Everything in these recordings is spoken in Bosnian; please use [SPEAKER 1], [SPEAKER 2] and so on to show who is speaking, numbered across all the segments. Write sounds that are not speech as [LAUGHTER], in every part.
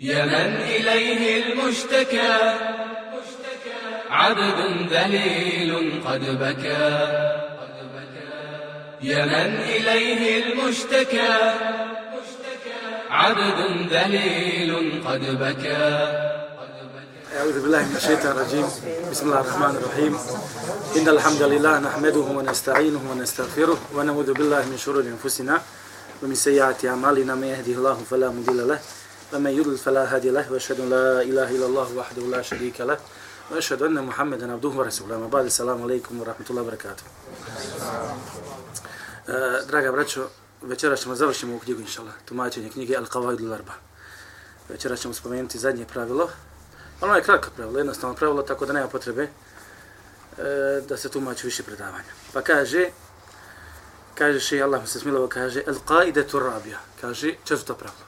[SPEAKER 1] يا من إليه المشتكى. عبد ذليل قد بكى. يا من إليه المشتكى. عبد ذليل قد بكى.
[SPEAKER 2] أعوذ بالله من الشيطان الرجيم. بسم الله الرحمن الرحيم. إن الحمد لله نحمده ونستعينه ونستغفره ونعوذ بالله من شرور أنفسنا ومن سيئات أعمالنا. من يهده الله فلا مضل له ومن يضلل فلا هادي له واشهد ان لا اله الا الله وحده لا شريك له واشهد ان محمدا عبده ورسوله اما بعد السلام عليكم ورحمه الله وبركاته دراغا braćo večeras ćemo završiti u knjigu inshallah tumačenje knjige al qawaid al arba. وچرا ćemo spomenuti zadnje pravilo ono je kratko pravilo jednostavno pravilo tako da nema potrebe eh, da se tumači više predavanja. Pa kaže kaže šej Allah mu se smilovao kaže al qaidatu rabia kaže četvrto pravilo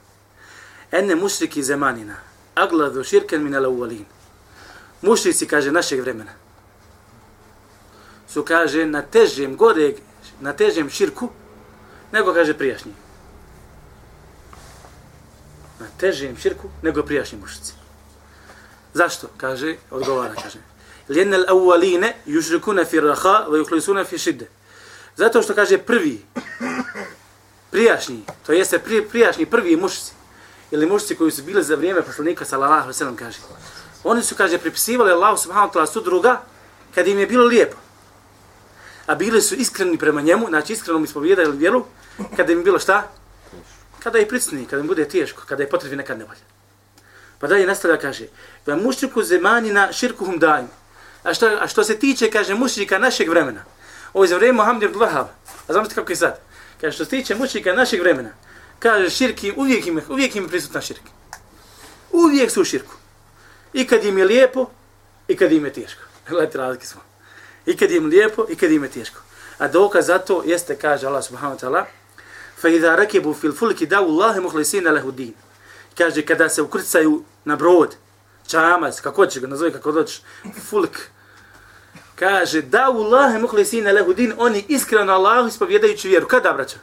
[SPEAKER 2] ene mušriki zemanina, agladu širken min al-awwalin. Mušrici, kaže, našeg vremena, su, kaže, na težem, goreg, na težem širku, nego, kaže, prijašnji. Na težem širku, nego prijašnji mušrici. Zašto? Kaže, odgovara, kaže. Lijen al-awwaline yušrikuna fi raha wa yukhlisuna fi šidde. Zato što kaže prvi, prijašnji, to jeste pri, prijašnji prvi mušci, ili mušci koji su bili za vrijeme poslanika sallallahu alejhi ve sellem kaže. Oni su kaže pripisivali Allahu subhanahu wa ta'ala sudruga kad im je bilo lijepo. A bili su iskreni prema njemu, znači iskreno mi ispovijedali vjeru, kada im je bilo šta? Kada je pricni, kada im bude teško, kada je potrebi nekad nevolja. Pa dalje nastavlja kaže, "Ve mušriku zemanina širkuhum dajim. A što, a što se tiče, kaže, mušrika našeg vremena, ovo je za vrijeme Mohamed ibn Wahab, a znamo kako je sad, kaže, što se tiče mušrika našeg vremena, kaže, širki, uvijek im, uvijek im je prisutna širk. Uvijek su u širku. I kad im je lijepo, i kad im je teško. [LAUGHS] Gledajte razlike smo. I kad im je lijepo, i kad im je teško. A dokaz za to jeste, kaže Allah subhanahu wa ta'ala, fa idha rakibu fil fulki davu Allahe muhlisina lehu din. Kaže, kada se ukrcaju na brod, čamac, kako ćeš ga nazove, kako dođeš, fulk, kaže, da u Allahe muhlisina lehu din, oni iskreno Allahu ispovjedajući vjeru. Kada, braćo?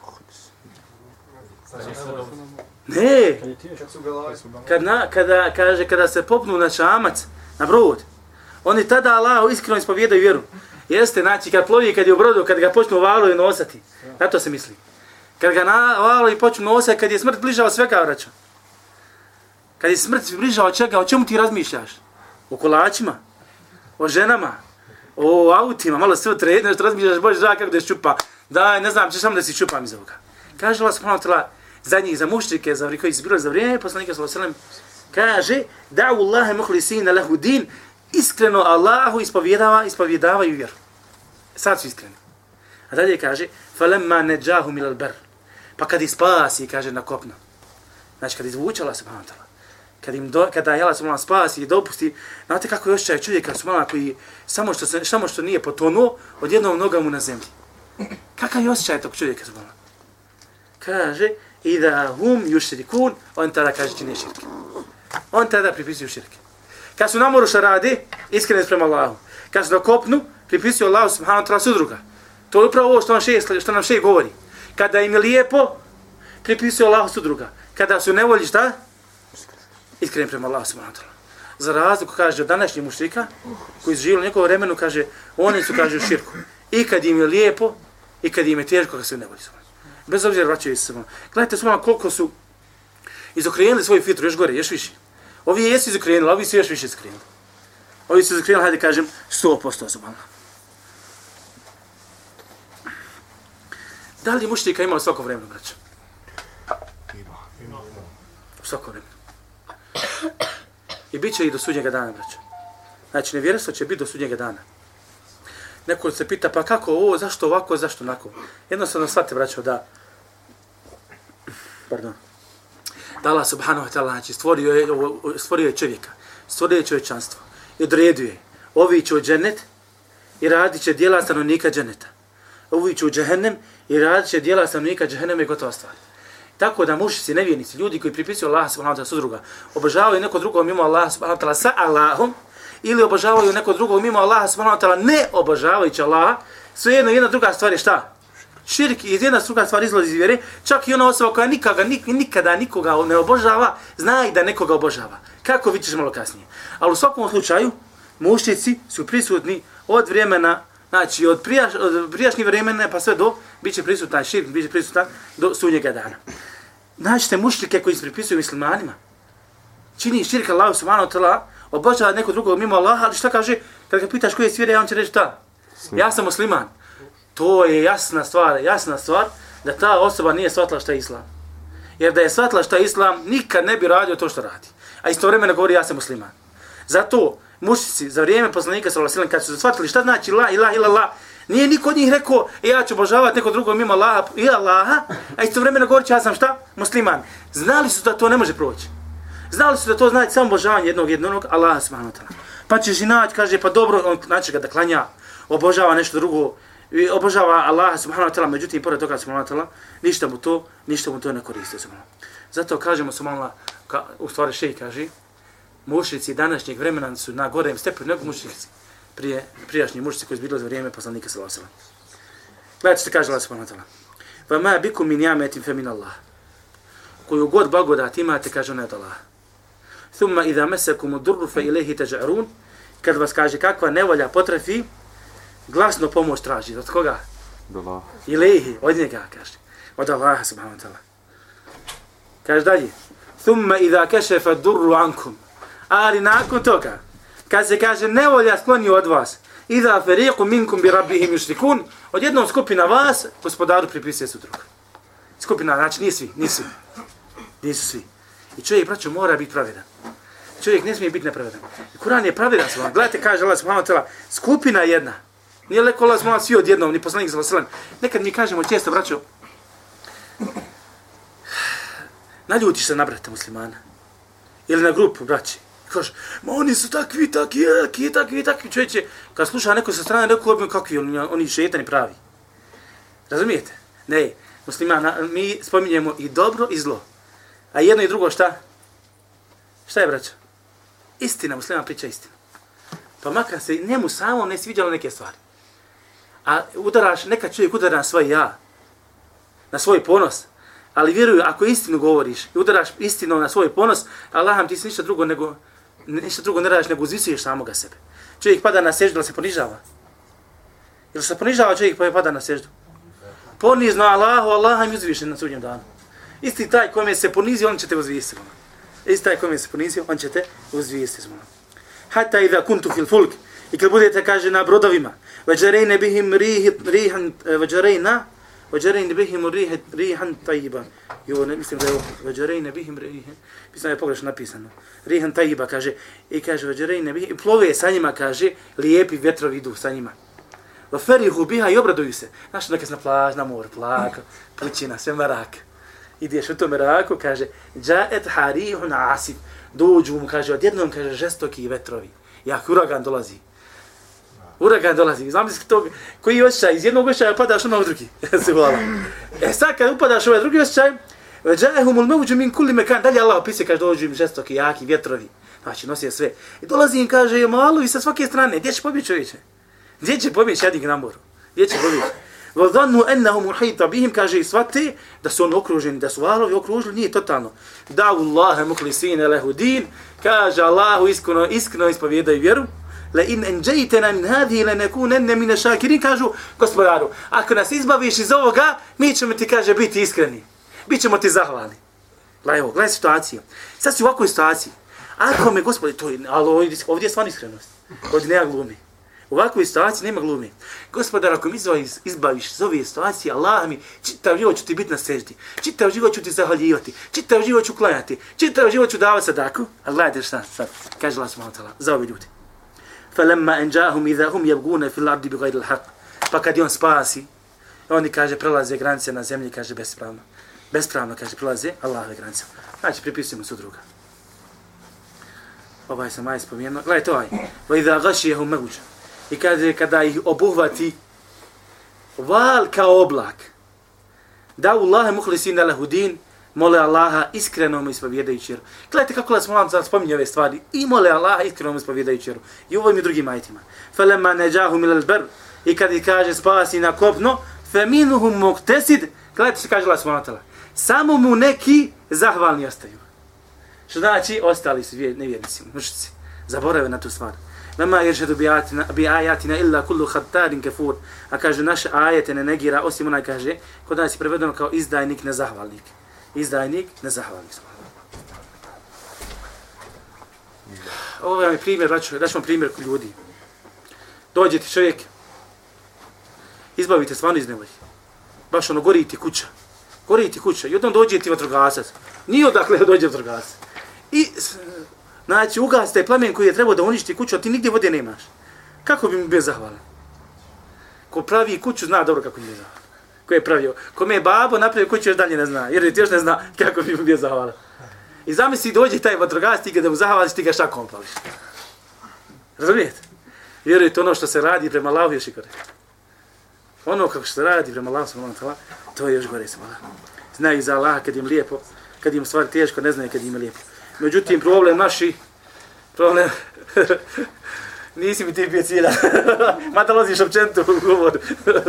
[SPEAKER 2] Ne. Kad na, kada, kaže, kada se popnu na čamac, na brod, oni tada Allahu iskreno ispovjedaju vjeru. Jeste, znači, kad plovi, kad je u brodu, kad ga počnu valo i nosati. Na to se misli. Kad ga na valo i počnu nosati, kad je smrt bližava svega, vraća. Kad je smrt bliža od čega, o čemu ti razmišljaš? O kolačima? O ženama? O autima? Malo sve tre, što razmišljaš, bože, da, kako da se čupa. Daj, ne znam, ćeš samo da si čupam iz ovoga. Kaže Allah subhanahu wa ta'ala, za njih, za muštrike, za koji su bilo za vrijeme, poslanika sallallahu alejhi ve sellem kaže, da'u Allahe muhlisina lahu din, iskreno Allahu ispovjedava, ispovjedavaju vjeru. Sad su iskreni. A dalje kaže, falamma najahum milal al-bar. Pa kad ispasi, kaže na kopno. Znači kad izvuče Allah subhanahu ta'ala. Kad im do, kada Allah subhanahu spasi i dopusti, znate kako je ošćaj čovjeka su mala koji samo što, se, samo što nije potonuo, odjednom noga mu na zemlji. Kakav je osjećaj tog čovjeka su? Kaže, i da hum yushrikun, on tada kaže čini širke. On tada pripisuju širke. Kad su namoru šta radi, iskreni prema Allahu. Kad su na kopnu, pripisuju Allahu subhanahu wa ta'ala sudruga. To je upravo ovo što nam še, što nam še govori. Kada im je lijepo, pripisuju Allahu sudruga. Kada su nevolji šta? Iskreni prema Allahu subhanahu wa ta'ala. Za razliku, kaže, od današnjih mušrika, koji su živjeli u njegovom vremenu, kaže, oni su, kaže, u širku. I kad im je lijepo, i kad im je teško, kad su nevolji subhanahu Bez obzira vraćaju se samo. Gledajte su koliko su izokrenuli svoju fitru, još gore, još više. Ovi jesu izokrenuli, ovi su još više izokrenuli. Ovi su izokrenuli, hajde kažem, 100% subhanallah. Da li muštika ima u svako vremenu, braća? Ima. Ima. U svako vremenu. I bit će i do sudnjega dana, braća. Znači, nevjerstvo će biti do sudnjega dana. Neko se pita, pa kako ovo, zašto ovako, zašto onako? Jednostavno shvate, braćo, da... Pardon. Da Allah subhanahu wa ta'ala, znači, stvorio je, stvorio je čovjeka, stvorio je čovječanstvo i odredio je. Ovi će u džennet i radit će dijela stanovnika dženeta. Ovi će u džehennem i radit će dijela stanovnika džehennema i gotova stvar. Tako da mušici, nevjernici, ljudi koji pripisuju Allah subhanahu wa ta'ala sudruga, obožavaju neko drugo mimo Allah subhanahu wa ta'ala sa Allahom, ili obožavaju neko drugog mimo Allaha subhanahu wa ta'ala, ne obožavajući Allaha, svejedno jedna druga stvar je šta? Širk i jedna druga stvar izlazi iz vjere, čak i ona osoba koja nikada, nik, nikada nikoga ne obožava, zna i da nekoga obožava. Kako vidiš malo kasnije. Ali u svakom slučaju, mušnici su prisutni od vremena, znači od, prijaš, od prijašnjih vremena pa sve do, bit će prisutan širk, bit će prisutan do sunnjega dana. Znači te mušnike koji se pripisuju muslimanima, čini širka Allah subhanahu wa ta'ala, obožava neko drugo mimo Allaha, ali šta kaže, kad ga pitaš koji je svijere, on će reći šta? Ja sam musliman. To je jasna stvar, jasna stvar da ta osoba nije shvatila šta je islam. Jer da je shvatila šta je islam, nikad ne bi radio to što radi. A istovremeno govori ja sam musliman. Zato mušici za vrijeme poslanika sallallahu alejhi kad su shvatili šta znači la ilaha illallah, nije niko od njih rekao e, ja ću obožavati neko drugo mimo Allaha i Allaha, a istovremeno govori ja sam šta? Musliman. Znali su da to ne može proći. Znali su da to znači samo obožavanje jednog jednog Allaha subhanahu wa ta'ala. Pa će žinać, kaže, pa dobro, on znači ga da klanja, obožava nešto drugo, i obožava Allaha subhanahu wa ta'ala, međutim, pored toga subhanahu wa ta'ala, ništa mu to, ništa mu to ne koriste. Subhanahu. Zato kažemo subhanahu ka, u stvari šeji kaže, mušnici današnjeg vremena su na gorem stepenu nego mušnici prije prijašnji mušnici koji su bili za vrijeme poslanika sallallahu alejhi ve sellem. Gledajte što kaže Allah subhanahu wa ta'ala. Wa ma bikum min ni'matin fa min Allah. Koju god blagodat imate, kaže on od Allaha. Thumma idha masakum ad-durr fa ilayhi taj'arun. Kad vas kaže kakva nevolja potrefi, glasno pomoć traži. Od koga?
[SPEAKER 3] Od Allah.
[SPEAKER 2] Ilayhi, od njega kaže. Od Allaha subhanahu wa ta'ala. Kaže dalje. Thumma idha kashafa ad-durr ankum. Ali nakon toga, kad se kaže nevolja skloni od vas, idha fariqu minkum bi rabbihim yushrikun, odjednom skupina vas gospodaru pripisuje su druga. Skupina, znači nije svi, nisu. Nisu svi. I čovjek, braćo, mora biti pravedan. Čovjek ne smije biti nepravedan. I Kur'an je pravedan svojom. Gledajte, kaže Allah subhanahu wa ta'ala, skupina jedna. Nije leko Allah subhanahu svi odjednom, ni poslanik za vaselan. Nekad mi kažemo često, braćo, naljutiš se na brata muslimana. Ili na grupu, braći. Kaže, ma oni su takvi, e, takvi, takvi, takvi, takvi, čovječe. Kad sluša neko sa strane, neko bi kakvi, oni, oni šetani pravi. Razumijete? Ne, muslimana, mi spominjemo i dobro i zlo. A jedno i drugo šta? Šta je, braćo? Istina, musliman priča istina. Pa makar se njemu samo ne sviđalo neke stvari. A udaraš, neka čovjek udara na svoj ja, na svoj ponos, ali vjeruju, ako istinu govoriš i udaraš istinu na svoj ponos, Allaham ti se ništa drugo nego, ništa drugo ne radiš nego uzvisuješ samoga sebe. Čovjek pada na seždu, ali se ponižava. Jel se ponižava čovjek pa je pada na seždu? Ponizno Allahu, Allah mi uzviše na sudnjem danu. Isti taj kome se ponizio, on će te uzvijesti. Isti taj kome se ponizio, on će te uzvijesti. Hatta idha kuntu fil fulk. I kad budete, kaže, na brodovima, Vajarejne bihim rihan, eh, vajarejna, vajarejne bihim rihan tajiba. Jo, ne mislim da je ovo, vajarejne bihim rihan, mislim da je pogrešno napisano. Rihan tajiba, kaže, i kaže, vajarejne bihim, i plove sa njima, kaže, lijepi vetrovi idu sa njima. Vaferihu biha i obraduju se. Znaš, nekaj na plaž, na mor, plaka, pućina, sve marak. Ideš u tom meraku, kaže, džaet harihun asif. Dođu mu, kaže, odjednom, kaže, žestoki vetrovi. Jak uragan dolazi. Uragan dolazi. Znam se to, koji osjećaj, iz jednog osjećaja padaš na drugi. [LAUGHS] se hvala. E sad kad upadaš u ovaj drugi osjećaj, džahum ul mevđu min kulli mekan. Dalje Allah opisuje, kaže, dođu im žestoki, jaki vjetrovi. Znači, nosi sve. I dolazi im, kaže, malo i sa svake strane. Gdje će pobjeći čovječe? Gdje će pobjeći jadik na moru? Gdje će pobjeći? Vazannu ennahum uhita bihim, kaže i svati, da su oni okruženi, da su valovi okružili, nije totalno. Da Allahe muhlisine lehu din, kaže Allahu iskreno, iskreno ispovjedaju vjeru, le in enđejtena min hadhi le nekun enne mine šakirin, kažu gospodaru, ako nas izbaviš iz ovoga, mi ćemo ti, kaže, biti iskreni. Bićemo ti zahvalni. Gledaj ovo, gledaj situaciju. Sad si u ovakvoj situaciji. Ako me, gospodi, to je, ali ovdje je stvarno iskrenost. Ovdje nema glumi U ovakvoj situaciji nema glumi. Gospodar, ako mi izbaviš iz ove situacije, Allah mi, čitav život ću ti biti na seždi, čitav život ću ti zahvaljivati, čitav život ću klanjati, čitav život ću davati sadaku. A gledajte šta sad, kaže Allah subhanahu wa ta'ala, za ove ljudi. فَلَمَّا أَنْجَاهُمْ إِذَا هُمْ يَبْغُونَ فِي الْعَبْدِ بِغَيْرِ الْحَقِّ Pa kad on spasi, oni, kaže, prelaze granice na zemlji, kaže, bespravno. Bespravno, kaže, prelaze Allahove granice. Znači, pripisujemo su druga. Ovaj sam aj spomenuo. Gledajte ovaj. وَإِذَا غَشِيهُ مَغُجَ I kaže, kada ih obuhvati val kao oblak, da Allahe muhlisina lahudin, mole Allaha iskreno mu ispovjedajući vjeru. Gledajte kako nas molam sad spominje ove stvari. I mole Allaha iskreno mu ispovjedajući vjeru. I u ovim i drugim ajitima. Felema neđahu milal ber. I kad ih kaže spasi na kopno, feminuhum muktesid, gledajte što kaže Allah subhanahu samo mu neki zahvalni ostaju. Što znači, ostali su nevjernici, mušici, zaborave na tu stvar. Vema jer bi ajatina illa kullu hattarin kefur. A kaže, naše ajete ne negira, osim onaj kaže, kod nas je prevedeno kao izdajnik, nezahvalnik. Izdajnik, nezahvalnik. Ovo je primjer, braću, daću vam primjer kod ljudi. Dođe ti čovjek, izbavite stvarno iz nevolje. Baš ono, gori ti kuća. Gori ti kuća. I odam dođe ti vatrogasac. Nije odakle dođe vatrogasac. I, znači, ugas taj plamen koji je trebao da uništi kuću, a ti nigdje vode nemaš. Kako bi mi bio zahvalan? Ko pravi kuću, zna dobro kako mi je zahvalan. Ko je pravio. Ko me je babo napravio kuću, još dalje ne zna. Jer ti još ne zna kako bi mi bio zahvalan. I zamisli, dođe taj vatrogas, ti ga da mu zahvališ, ti ga šakom pališ. Razumijete? Vjerujte, ono što se radi prema Allahu još i gore. Ono kako se radi prema Allahu subhanahu to je još gore se. Znaju za Allah kad im lijepo, kad im stvari teško, ne znaju kad im lijepo. Međutim, problem naši, problem, [LAUGHS] nisi mi ti bio cilja. [LAUGHS] Mada loziš općenito u govor. [LAUGHS]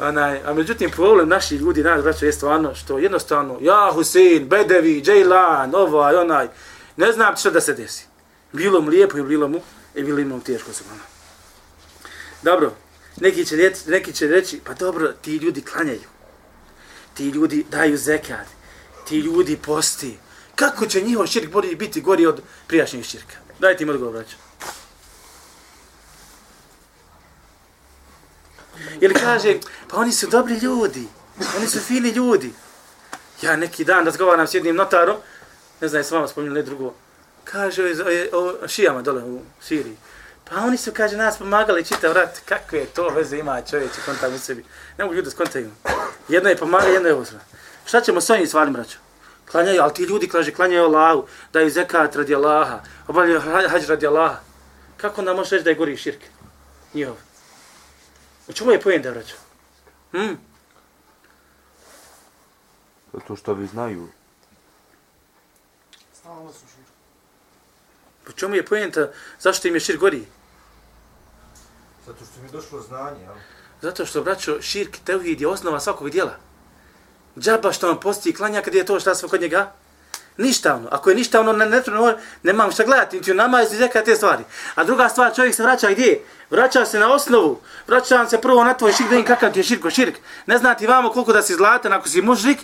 [SPEAKER 2] Onaj, a međutim, problem naših ljudi, naš braća, je stvarno što jednostavno, ja, Husein, Bedevi, Džejlan, ovaj, onaj, ne znam što da se desi. Bilo mu lijepo i bilo mu, i bilo mu teško se ono. Dobro, neki će, reći, neki će reći, pa dobro, ti ljudi klanjaju. Ti ljudi daju zekat. Ti ljudi posti. Kako će njihov širk biti gori od prijašnjih širka? Dajte im odgovor, braća. Ili kaže, pa oni su dobri ljudi, oni su fini ljudi. Ja neki dan razgovaram s jednim notarom, ne znam, je s vama spominjali drugo, kaže o, o, o šijama dole u Siriji. Pa oni su, kaže, nas pomagali čitav rat. Kako je to veze ima čovječe kontakt u sebi? Ne mogu ljudi skontaju. Jedno je pomaga, jedno je uzra. Šta ćemo s ovim stvarima, braćo? Klanjaju, ali ti ljudi, kaže, klanjaju Allahu, daju zekat radi Allaha, obavljaju hađ radi Allaha. Kako nam može reći da je gori širk? Njihov. U čemu je pojenta, braćo? Hmm?
[SPEAKER 3] Zato što vi znaju.
[SPEAKER 2] Stalno su širk. Po čemu je pojenta? Zašto im je širk gori?
[SPEAKER 4] Zato što mi je došlo znanje, jel?
[SPEAKER 2] Zato što, braćo, širk, tevhid je osnova svakog dijela. Džaba što on posti i klanja kad je to šta sve kod njega? Ništa ono. Ako je ništa ono, ne, ne, ne, ne mam šta gledati, niti u nama je zeka te stvari. A druga stvar, čovjek se vraća gdje? Vraća se na osnovu. Vraća se prvo na tvoj širk, da im kakav ti je širko širk. Ne znati vamo koliko da si zlatan ako si mužrik,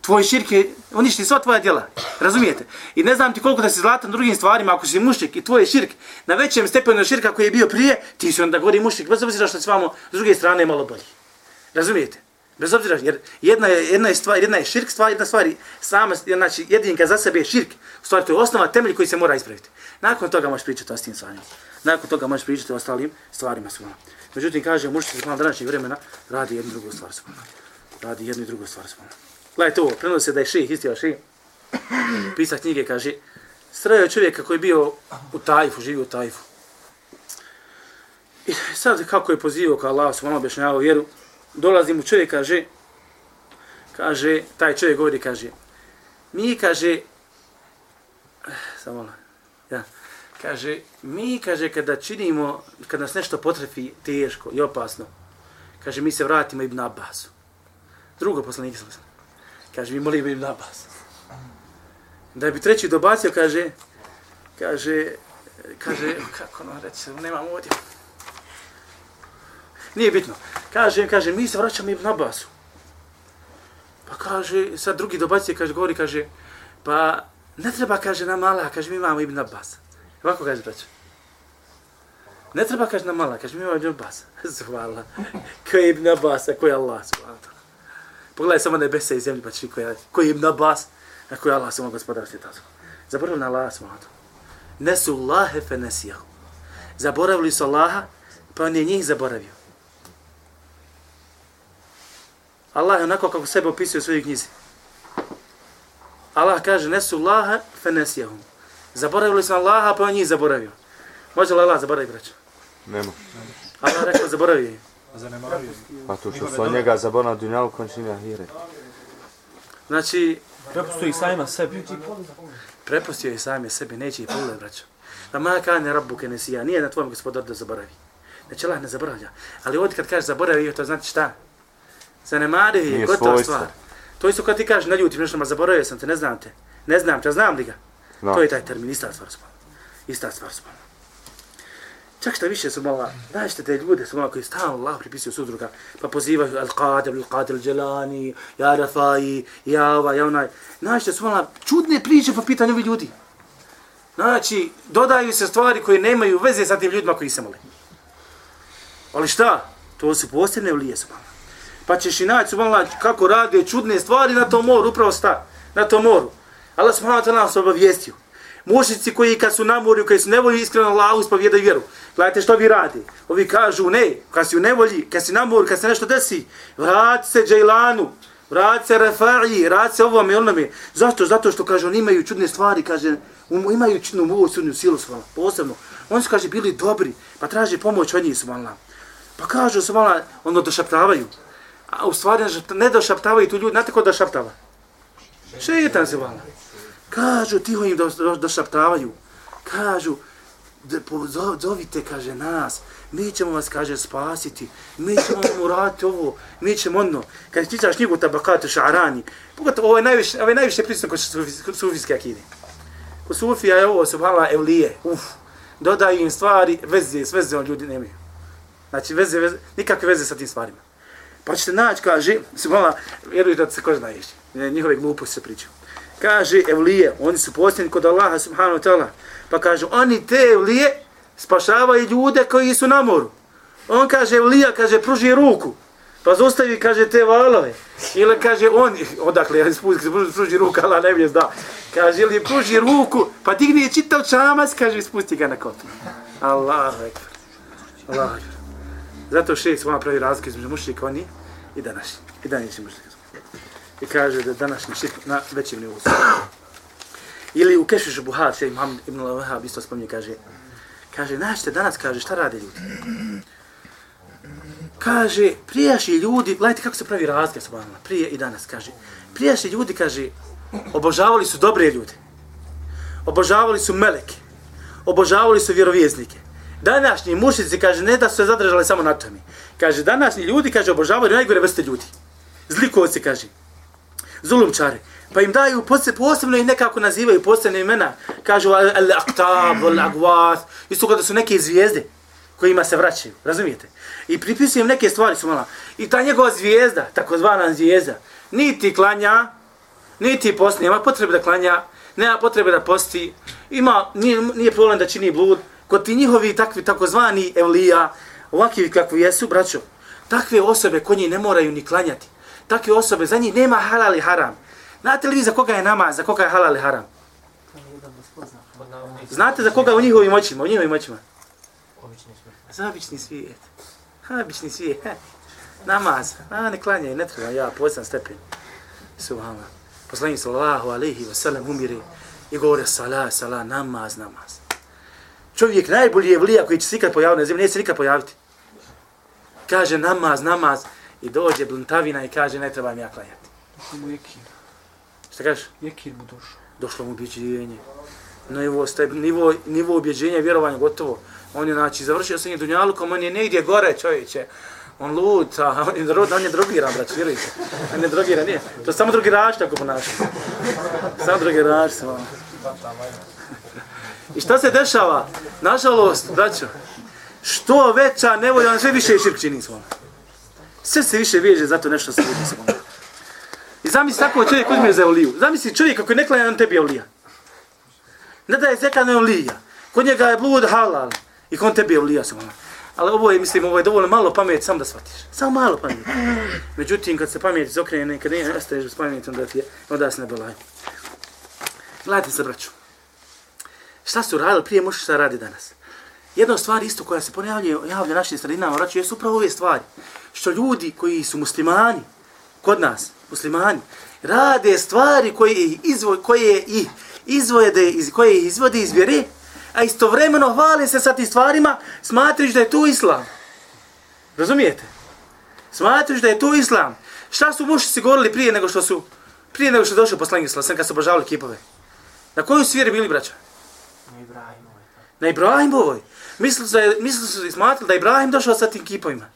[SPEAKER 2] tvoj širk je uništi sva tvoja djela. Razumijete? I ne znam ti koliko da si zlatan drugim stvarima ako si mušrik i tvoj širk na većem stepenu širka koji je bio prije, ti si onda gori mušrik, bez obzira što si vamo s druge strane malo bolji. Razumijete? Bez obzira, jer jedna je, jedna je stvar, jedna je širk stvar, jedna stvar sama, znači jedinka za sebe je širk. U stvari to je osnova, temelj koji se mora ispraviti. Nakon toga možeš pričati o tim stvarima. Nakon toga možeš pričati o ostalim stvarima svojom. Međutim, kaže, muški se današnjeg vremena radi jednu drugu stvar svojom. Radi jednu i drugu stvar svojom. Gledajte ovo, prenosi se da je ših, istio ših. Pisa knjige, kaže, sreo čovjeka koji je bio u Tajfu, živio u Tajfu. I sad kako je pozivao ka Allah, su objašnjavao vjeru, dolazi mu čovjek, kaže, kaže, taj čovjek govori, kaže, mi, kaže, eh, samo ja, kaže, mi, kaže, kada činimo, kada nas nešto potrefi teško i opasno, kaže, mi se vratimo Ibn Abbasu. Drugo poslanik sam Kaže, mi molimo Ibn Abbas. Da bi treći dobacio, kaže, kaže, kaže, kako no, reći, nemam ovdje. Nije bitno. Kaže, kaže, mi se vraćamo Ibn Abbasu. Pa kaže, sad drugi dobacije, kaže, govori, kaže, pa ne treba, kaže, nam Allah, kaže, mi imamo Ibn Abbas. Ovako kaže, braćo. Ne treba, kaže, nam Allah, kaže, mi imamo Ibn Abbas. [LAUGHS] Zvala. Ko je Ibn Abbas, a ko je Allah, zvala. Pogledaj samo nebesa i zemlju, pa će koji, ko je na bas, a ko je Allah samo gospodar svijeta. Zaboravili na Allah smo. Nesu Allahe fe nesijahu. Zaboravili su Allaha, pa on je njih zaboravio. Allah je onako kako sebe opisuje u svojoj knjizi. Allah kaže, nesu Allahe fe nesijahu. Zaboravili su Allaha, pa on njih zaboravio. Može li Allah zaboraviti, braćo?
[SPEAKER 3] Nema.
[SPEAKER 2] Allah rekao, zaboravio je.
[SPEAKER 3] Pa to što su njega zaboravili na dunjalu končinja hire.
[SPEAKER 2] Znači...
[SPEAKER 5] Prepustio ih sajma sebi.
[SPEAKER 2] Prepustio ih sami sebi, neće ih pogledati, braćo. Da ma kane rabbu kenesija, nije na tvojom gospodar da zaboravi. Znači Allah ne zaboravlja. Ali ovdje kad kaže zaboravio, to znači šta? Zanemario je gotova stvar. To isto kad ti kažeš na ljuti, nešto, ma zaboravio sam te, ne znam te. Ne znam te, znam li ga?
[SPEAKER 3] Da.
[SPEAKER 2] To je taj termin, ista stvar smo. Ista stvar smo. Čak šta više su mala, znašte te ljude su mala koji stalno Allah pripisuju sudruga, pa pozivaju Al-Qadir, Al-Qadir Al-Jalani, Ja Rafai, Ja ova, Ja onaj. Znašte su mala čudne priče po pitanju ovih ljudi. Znači, dodaju se stvari koje nemaju veze sa tim ljudima koji se mole. Ali šta? To su posebne ulije su mala. Pa ćeš i naći su mala kako rade čudne stvari na tom moru, upravo sta, na tom moru. Allah subhanahu wa ta'ala nas obavijestio. Mušnici koji kad su na moru, koji su nevolji iskreno Allahu ispovjedaju vjeru. Gledajte što vi radi. Ovi kažu ne, kad si u nevolji, kad si na moru, kad se nešto desi, vrati se Džajlanu, vrati se Rafa'i, vrati se ovome i onome. Zašto? Zato što kaže, oni imaju čudne stvari, kaže, um, imaju čudnu moć, čudnu silu subhanallah, posebno. Oni su, kaže, bili dobri, pa traže pomoć od njih subhanallah. Pa kažu subhanallah, ono došaptavaju. A u stvari ne došaptavaju tu ljudi, znate ko došaptava? Šetan se vala. Kažu, tiho im da da došaptavaju. Kažu, da zovite, kaže, nas. Mi ćemo vas, kaže, spasiti. Mi ćemo vam uraditi ovo. Mi ćemo ono. Kad čitaš knjigu Tabakatu Šarani, pogotovo ovo je najviše, ovo je najviše prisutno kod sufi- kod sufijske akide. Kod sufija je ovo, subhala, evlije. Uf. Dodaju im stvari, veze, s vezom ljudi nemaju. Znači, veze, veze, nikakve veze sa tim stvarima. Pa ćete naći, kaže, se mala, vjeruju da se ko zna ješće, Njihove gluposti se pričaju kaže evlije, oni su posljedni kod Allaha subhanahu wa ta'ala. Pa kaže, oni te evlije spašavaju ljude koji su na moru. On kaže, evlija, kaže, pruži ruku. Pa zostavi, kaže, te valove. Ili kaže, on, odakle, ja spusti, pruži, pruži ruku, Allah ne zna. Kaže, ili pruži ruku, pa digne čitav čamac, kaže, spusti ga na kotu. Allahu ekber. Allahu ekber. Zato šest vama pravi razlike između mušljika oni i današnji. I današnji mušljika. i kaže da je današnji širk na većem nivou. Ili u Kešu Buhar, še Muhammed ibn Al-Wahab isto spominje, kaže, kaže, našte danas, kaže, šta rade ljudi? Kaže, prijašnji ljudi, gledajte kako se pravi razlika sa vama, prije i danas, kaže, prijašnji ljudi, kaže, obožavali su dobre ljude, obožavali su meleke, obožavali su vjerovjeznike. Današnji mušici, kaže, ne da su se zadržali samo na tome. Kaže, današnji ljudi, kaže, obožavaju najgore vrste ljudi. Zlikovci, kaže, zulumčari. Pa im daju posebno, posebno i nekako nazivaju posebne imena. Kažu al-aqtab, al-agwath. Isto kada su neke zvijezde kojima se vraćaju. Razumijete? I pripisujem neke stvari su mala. I ta njegova zvijezda, takozvana zvijezda, niti klanja, niti posti, nema potrebe da klanja, nema potrebe da posti, ima, nije, nije problem da čini blud. Kod ti njihovi takvi takozvani evlija, ovakvi kakvi jesu, braćo, takve osobe kod njih ne moraju ni klanjati takve osobe, za njih nema halal i haram. Znate li vi za koga je namaz, za koga je halal i haram? Znate za koga u njihovim očima, u njihovim očima? Za obični svijet. Obični svijet. Namaz. A, ne klanjaj, ne treba, ja, posam stepen. Subhanallah. Poslanik sallahu alaihi wa sallam umire i govore salah, salah, namaz, namaz. Čovjek najbolji je vlija koji će se ikad pojaviti na zemlji, neće se nikad pojaviti. Kaže namaz, namaz. I dođe blntavina i kaže ne trebam ja klanjati.
[SPEAKER 5] mu jekir.
[SPEAKER 2] Šta kažeš?
[SPEAKER 5] Jekir mu došao.
[SPEAKER 2] Došlo mu ubjeđenje. Nivo, step, nivo, nivo ubjeđenja i vjerovanja gotovo. On je znači završio sa njim dunjalukom, on je negdje gore čovječe. On lud, a on je, dro, on je drogiran, brać, vjerujte. On je drogiran, nije. To je samo drogirač tako ponaša. Samo drogirač se ono. I šta se dešava? Nažalost, braćo, što veća nevolja, on sve više širk čini svojom. Sve se više veže zato nešto se vidi svojom. I zamisli tako čovjek uzme za oliju. Zamisli čovjek kako je klanja, on tebi olija. Ne da je zeka ne olija. Kod njega je blud halal. I kon tebi je olija svojom. Ali ovo je, mislim, ovo je dovoljno malo pamet, sam da shvatiš. Samo malo pamet. Međutim, kad se pamet izokrene, kad ne ostaješ s pametom, onda, ti je, onda se ne belaju. Gledajte se, braću. Šta su radili prije, možeš šta radi danas. Jedna od stvari isto koja se ponavlja javlja našim sredinama, vraću, jesu upravo ove stvari. Što ljudi koji su muslimani, kod nas, muslimani, rade stvari koje ih izvo, koje ih izvode iz, koje ih izvode iz vjere, a istovremeno hvale se sa tim stvarima, smatriš da je to islam. Razumijete? Smatriš da je to islam. Šta su mušici govorili prije nego što su prije nego što je došao poslanik sallallahu kad su obožavali kipove? Na koju su vjeri bili braća? Na Ibrahimovoj. Mislili su, mislili su i smatrali da je Ibrahim došao sa tim kipovima.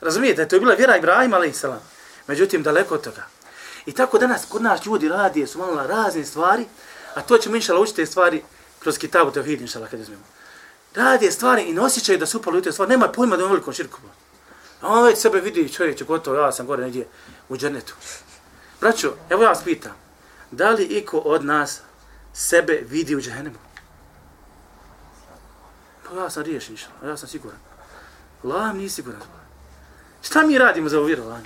[SPEAKER 2] Razumijete, to je bila vjera Ibrahima, ali salam. Međutim, daleko od toga. I tako danas kod nas ljudi radi, su malo razne stvari, a to ćemo inšala učiti te stvari kroz kitabu Tevhid, inšala, kad uzmemo. Radi stvari i ne osjećaju da su upali u te stvari, nema pojma da je veliko širku. A on već sebe vidi čovječe, gotovo, ja sam gore negdje u džernetu. Braćo, evo ja vas pitam, da li iko od nas sebe vidi u džehennemu? Pa ja sam riješen, ja sam siguran. Lam nije siguran. Šta mi radimo za ovu vjeru, Allah?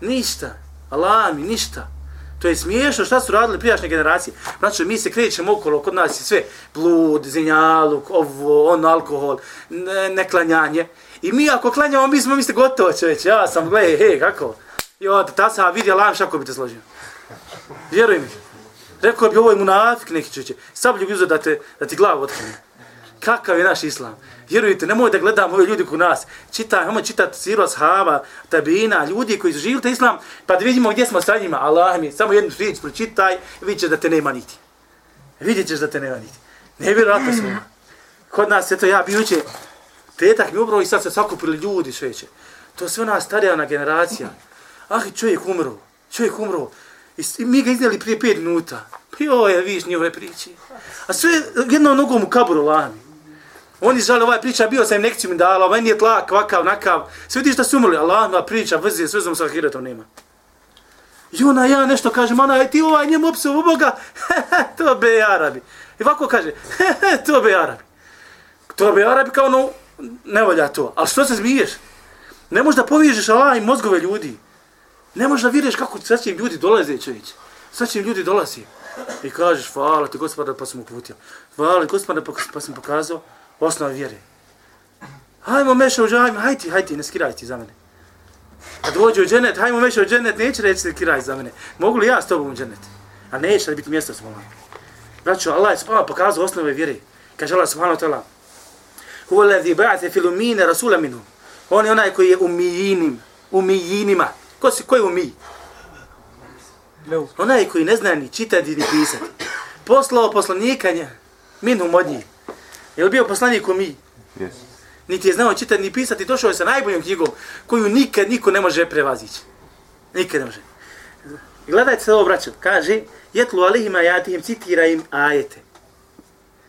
[SPEAKER 2] Ništa. Allah mi, ništa. To je smiješno šta su radili prijašnje generacije. Znači, mi se krećemo okolo, kod nas je sve blud, zinjaluk, ovo, ono, alkohol, ne, neklanjanje. I mi ako klanjamo, mi smo, mi ste gotovo čovječe. Ja sam, gledaj, hej, kako? Jo, ta sam vidio Allah, šako bi te složio. Vjeruj mi. Rekao bi, ovo je munafik neki čovječe. Sablju bi da, te, da ti glavu otkrije. Kakav je naš islam? Vjerujte, nemoj da gledamo ove ljudi kod nas. Čitaj, nemoj čitati siro ashaba, tabina, ljudi koji su živili islam, pa da vidimo gdje smo sa njima. Allah mi, samo jednu riječ pročitaj, vidit ćeš da te nema niti. Vidjet ćeš da te nema niti. Ne vjerojatno smo. Kod nas, eto ja bijuće, petak mi ubrao i sad se sakupili ljudi sveće. To sve ona starija generacija. Ah, čovjek umro, čovjek umro. I mi ga iznijeli prije pet minuta. Pa joj, viš njihove priče. A sve jednom nogom u kaburu lami. Oni žele ovaj priča, bio sam im nekciju mi dala, ovaj nije tlak, vakav, nakav. Sve vidiš da su umrli, Allah ima priča, vrzije, sve znam sa ahiretom nema. I ona ja nešto kažem, ona, e, ti ovaj njemu opsu u Boga, [LAUGHS] to be Arabi. I ovako kaže, [LAUGHS] to be Arabi. To be Arabi kao ono, ne volja to. Ali što se zmiješ? Ne možeš da povižeš Allah i mozgove ljudi. Ne možeš da vidiš kako sad će im ljudi dolaze, čovječ. Sad će im ljudi dolazi. I kažeš, hvala ti gospoda pa sam uputio. Hvala ti gospoda pa, pa sam pokazao osnova vjere. Hajmo meša u džajmu, hajti, hajti, ne skiraj ti za mene. Kad dođe u dženet, hajmo meša u dženet, neće reći ne skiraj za mene. Mogu li ja s tobom u dženet? A neće da biti mjesto s volan. Braćo, Allah je spava pokazao osnove vjere. Kaže Allah subhanahu wa ta'ala. Huwa ladhi ba'ate fil umine rasula minhum. On je onaj koji je umijinim, umijinima. Ko si, ko je umij? Onaj koji ne zna ni čitati ni pisati. Poslao poslanika minhum od njih. Je li bio poslanik ko mi? Yes. Niti je znao čitati ni pisati, došao je sa najboljom knjigom koju nikad niko ne može prevazići. Nikad ne može. Gledajte se ovo, braćo. Kaže, jetlu alihima jatihim, citira im ajete.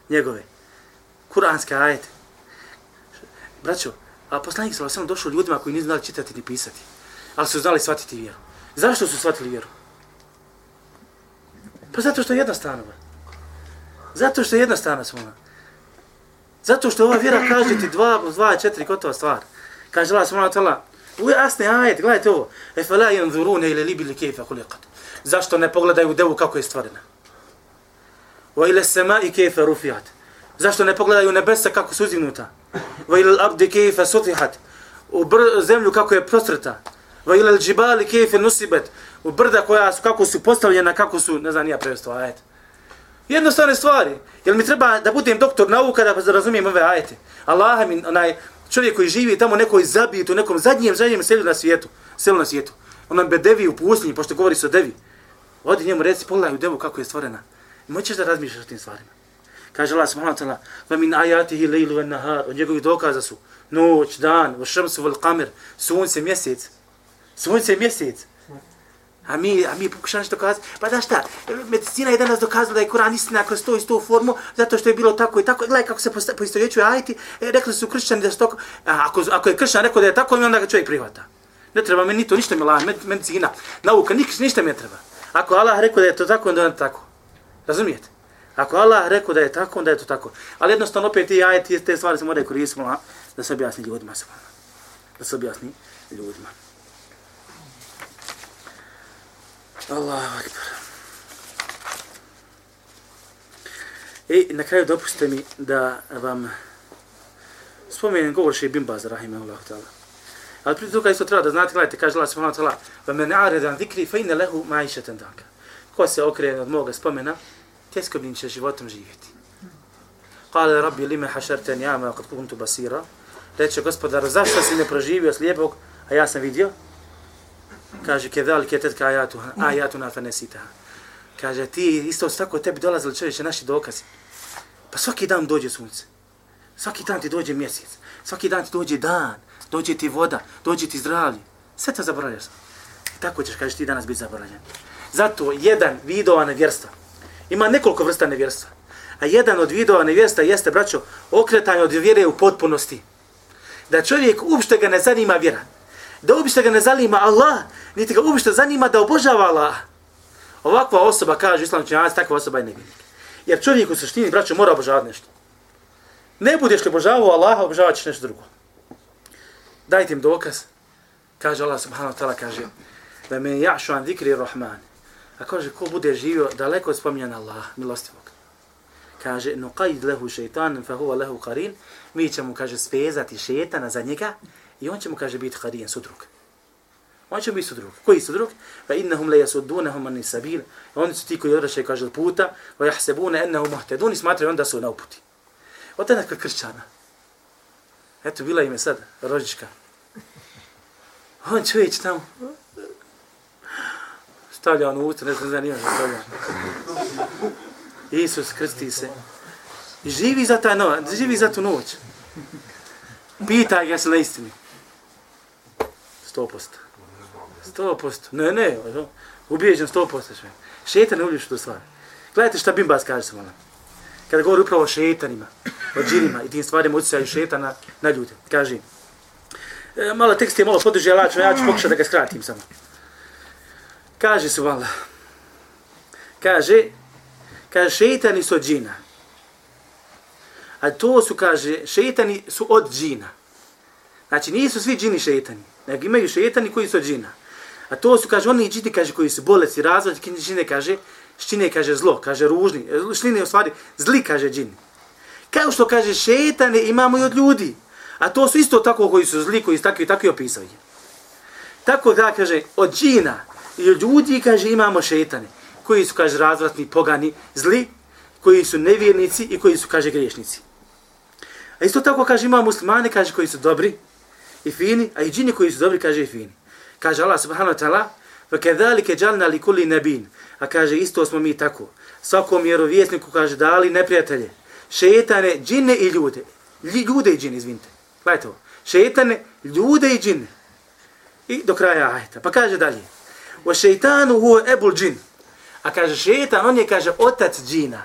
[SPEAKER 2] Njegove. Kuranske ajete. Braćo, a poslanik sa sam došao ljudima koji nisu znali čitati ni pisati. Ali su znali shvatiti vjeru. Zašto su shvatili vjeru? Pa zato što je jednostavno. Zato što je jednostavno smo. Zato što ova vjera kaže ti dva plus dva je četiri gotova stvar. Kaže Allah subhanahu wa ta'ala, u jasne ajet, gledajte ovo. E fa la yanzuruna ila libi li kayfa khuliqat. Zašto ne pogledaju devu kako je stvorena? Wa ila samai kayfa rufiat. Zašto ne pogledaju nebesa kako su uzignuta? Wa ila al-ardi kayfa sutihat. U zemlju kako je prostrta. Wa ila al-jibali kayfa nusibat. U brda koja su kako su postavljena, kako su, ne znam, ja prevesto ovaj ajet. Jednostavne stvari. Jel mi treba da budem doktor nauka da razumijem ove ajete? Allah mi, onaj čovjek koji živi tamo nekoj zabit u nekom zadnjem, zadnjem selu na svijetu. Selu na svijetu. Onaj bedevi u pustinji, pošto govori se o devi. Odi njemu reci, pogledaj u devu kako je stvorena. I moćeš da razmišljaš o tim stvarima. Kaže Allah subhanahu wa ta'ala, va min ajatihi lejlu van nahar, od njegovih dokaza su noć, dan, va šamsu kamer, sunce, mjesec. Sunce, mjesec. A mi, a mi pokušamo nešto kazati, pa da šta, medicina je danas dokazala da je Kur'an istina kroz to istu formu, zato što je bilo tako i tako, gledaj kako se poistovjećuje ajti, e, rekli su kršćani da su tako, a ako, ako je kršćan rekao da je tako, onda ga čovjek prihvata. Ne treba meni to, ništa mi la, medicina, nauka, nik, ništa mi ne treba. Ako Allah rekao da je to tako, onda je tako. Razumijete? Ako Allah rekao da je tako, onda je to tako. Ali jednostavno opet i ajeti, te stvari se moraju koristiti, da se objasni ljudima. Da se objasni ljudima. Allahu akbar. I na kraju dopustite mi da vam spomenem govor še Ibn Baz, rahimahullahu ta'ala. Ali prije toga isto treba da znate, gledajte, kaže Allah subhanahu ta'ala, va men aredan zikri fa inne lehu ma'išatan danka. Ko se okrene od moga spomena, tjeskobnim će životom živjeti. Kale rabbi lime hašarten jama kad kuntu basira. Reče gospodar, zašto si ne proživio slijepog, a ja sam vidio? Kaže kedal ketet ayatu ayatuna fanesita kaže ti isto tako tebi dolazili čovječe naši dokazi Pa svaki dan dođe sunce. Svaki dan ti dođe mjesec. Svaki dan ti dođe dan. Dođe ti voda. Dođe ti zdravlje. Sve to zaboravljaš. Tako ćeš, kažeš, ti danas biti zaboravljen. Zato jedan vidova nevjerstva. Ima nekoliko vrsta nevjerstva. A jedan od vidova nevjerstva jeste, braćo, okretanje od vjere u potpunosti. Da čovjek uopšte ga ne zanima vjera. Da uopšte ga ne zanima Allah, niti ga uopšte zanima da obožava Allah. Ovakva osoba, kaže islam činjavac, takva osoba je nevinik. Jer čovjek u suštini, braćo, mora obožavati nešto. Ne budeš li obožavao Allaha, obožavat ćeš nešto drugo. Dajte im dokaz. Kaže Allah subhanahu wa ta'ala, kaže, da me jašu an zikri rahman. A kaže, ko bude živio daleko od spominjana Allah, milostivog. Kaže, nuqaid lehu šeitan, fa huwa lehu qarin. Mi ćemo, kaže, svezati šetana za njega i on će mu, kaže, biti hadijen sudrug. On će biti sudrug. Koji sudrug? Fa innahum la yasuddunahum an sabil. Oni su ti koji odrašaju, kaže, puta. Va jahsebune ennahum muhtedun i smatraju onda su na uputi. Od te kršćana. Eto, bila im je sad rođička. On će ići tamo. Stavlja on usta, ne znam, ne znam, stavlja. Isus krsti se. I živi za ta noć, živi za tu noć. Pita ga se na istini. Sto posto. Sto posto. Ne, ne, ubijeđen sto posto. Šetan ne ubijeđen tu stvari. Gledajte šta Bimbas kaže se malo ono. kada govori upravo o šetanima, o džinima i tim stvarima utjecaju šetana na ljude. Kaže, e, malo tekst je malo poduži, ali ja ću pokušati da ga skratim samo. Kaže su vala, kaže, kaže, šetani su od džina. A to su, kaže, šetani su od džina. Znači, nisu svi džini šetani, nego imaju šetani koji su od džina. A to su, kaže, oni džini, kaže, koji su bolesti, razvoj, džine, kaže, Ščine kaže zlo, kaže ružni. E, Šline u stvari zli, kaže džin. Kao što kaže šetane imamo i od ljudi. A to su isto tako koji su zli, koji su takvi, takvi je. Tako da kaže od džina i od ljudi kaže imamo šetane. Koji su kaže razvratni, pogani, zli, koji su nevjernici i koji su kaže griješnici. A isto tako kaže imamo muslimane kaže koji su dobri i fini, a i džini koji su dobri kaže i fini. Kaže Allah subhanahu wa ta'ala, فَكَذَلِكَ جَلْنَا لِكُلِّ نَبِينَ A kaže, isto smo mi tako. Svakom vjerovjesniku kaže, dali neprijatelje. Šetane, džine i ljude. Ljude i džine, izvinite. Gledajte ovo. Šetane, ljude i džine. I do kraja ajta. Pa kaže dalje. O šeitanu huo ebul džin. A kaže, šetan, on je, kaže, otac džina.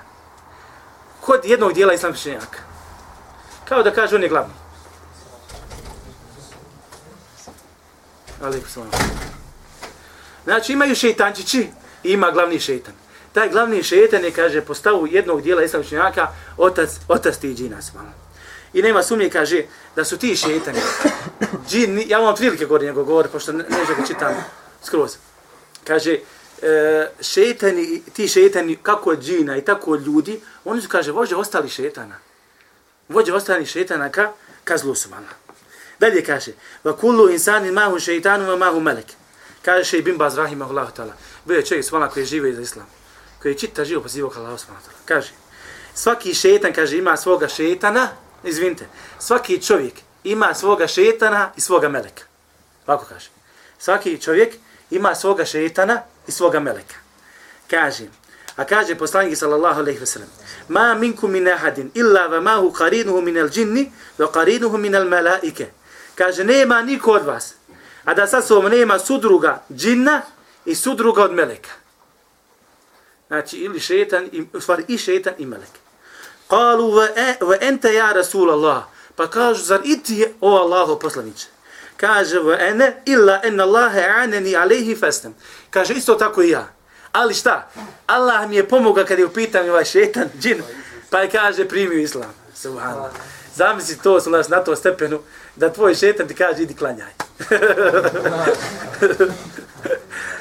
[SPEAKER 2] Kod jednog dijela islamšenjaka. Kao da kaže, on je glavni. Aleikum salam. Znači imaju šeitančići i ima glavni šeitan. Taj glavni šeitan je, kaže, postavu jednog dijela islamčnjaka, otac, otac ti džina smala. I nema sumnje, kaže, da su ti šeitani. Džin, ja vam prilike govorim njegov govor, pošto ne, ne ga čitam skroz. Kaže, e, šeitani, ti šeitani, kako od džina i tako od ljudi, oni su, kaže, vođe ostali šeitana. Vođe ostali šeitana ka, ka zlu su mala. Dalje kaže, va kullu insani mahu šeitanu ma mahu melek. Kaže še i bin Baz Rahimahullahu ta'ala. Bio je čovjek svala koji žive iz islam. Koji je čita živo pozivao ka Allahu ta'ala. Kaže, svaki šetan, kaže, ima svoga šetana, izvinite, svaki čovjek ima svoga šetana i svoga meleka. Ovako kaže. Svaki čovjek ima svoga šetana i svoga meleka. Kaže, a kaže poslanik sallallahu alejhi ve sellem: "Ma minkum min ahadin illa wa ma hu qarinuhu min al-jinni wa qarinuhu min al-malaike." Kaže nema niko od vas a da sa sobom nema sudruga džinna i sudruga od meleka. Znači, ili šetan, i, u stvari i šetan i melek. Kalu ve, ve ente ja Rasul Allah. Pa kažu, zar i ti je, o Allaho poslaniče? Kaže, ve ene illa en Allahe aneni alehi festem. Kaže, isto tako i ja. Ali šta? Allah mi je pomogao kad je u pitanju ovaj šetan, džin, pa je kaže, primio islam. Subhanallah. Zamisli to, su nas na to stepenu, da tvoj šetan ti kaže, idi klanjaj. [LAUGHS]